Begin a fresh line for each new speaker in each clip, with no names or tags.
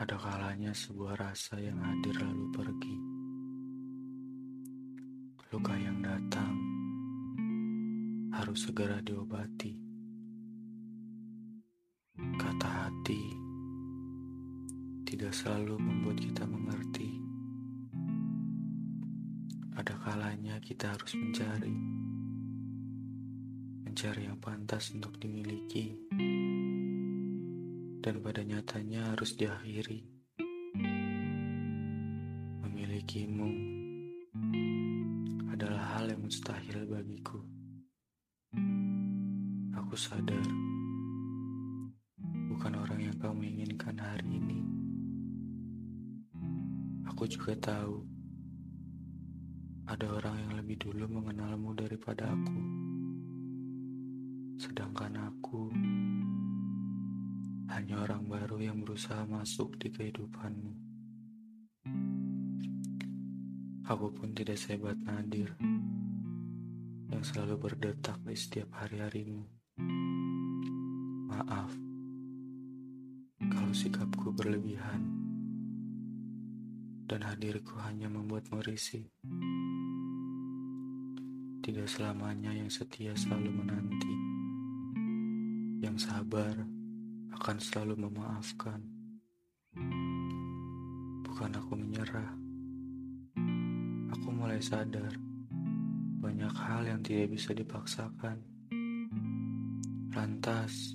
Ada kalanya sebuah rasa yang hadir lalu pergi. Luka yang datang harus segera diobati. Kata hati tidak selalu membuat kita mengerti. Ada kalanya kita harus mencari, mencari yang pantas untuk dimiliki dan pada nyatanya harus diakhiri. Memilikimu adalah hal yang mustahil bagiku. Aku sadar, bukan orang yang kamu inginkan hari ini. Aku juga tahu, ada orang yang lebih dulu mengenalmu daripada aku. Sedangkan aku hanya orang baru yang berusaha masuk di kehidupanmu. Aku pun tidak sehebat Nadir yang selalu berdetak di setiap hari-harimu. Maaf kalau sikapku berlebihan dan hadirku hanya membuat merisi. Tidak selamanya yang setia selalu menanti, yang sabar akan selalu memaafkan. Bukan aku menyerah. Aku mulai sadar banyak hal yang tidak bisa dipaksakan. Lantas,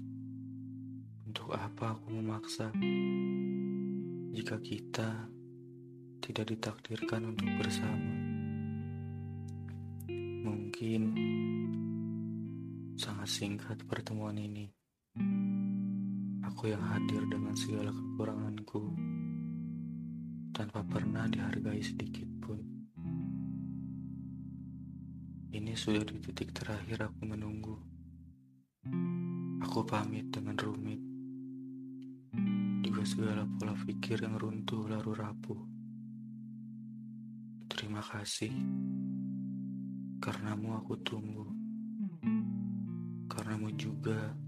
untuk apa aku memaksa jika kita tidak ditakdirkan untuk bersama? Mungkin sangat singkat pertemuan ini. Aku yang hadir dengan segala kekuranganku tanpa pernah dihargai sedikit pun. Ini sudah di titik terakhir aku menunggu. Aku pamit dengan rumit. Juga segala pola pikir yang runtuh lalu rapuh. Terima kasih. Karenamu aku tunggu. Karenamu juga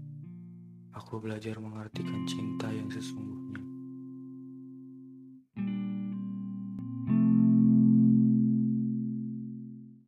Aku belajar mengartikan cinta yang sesungguhnya.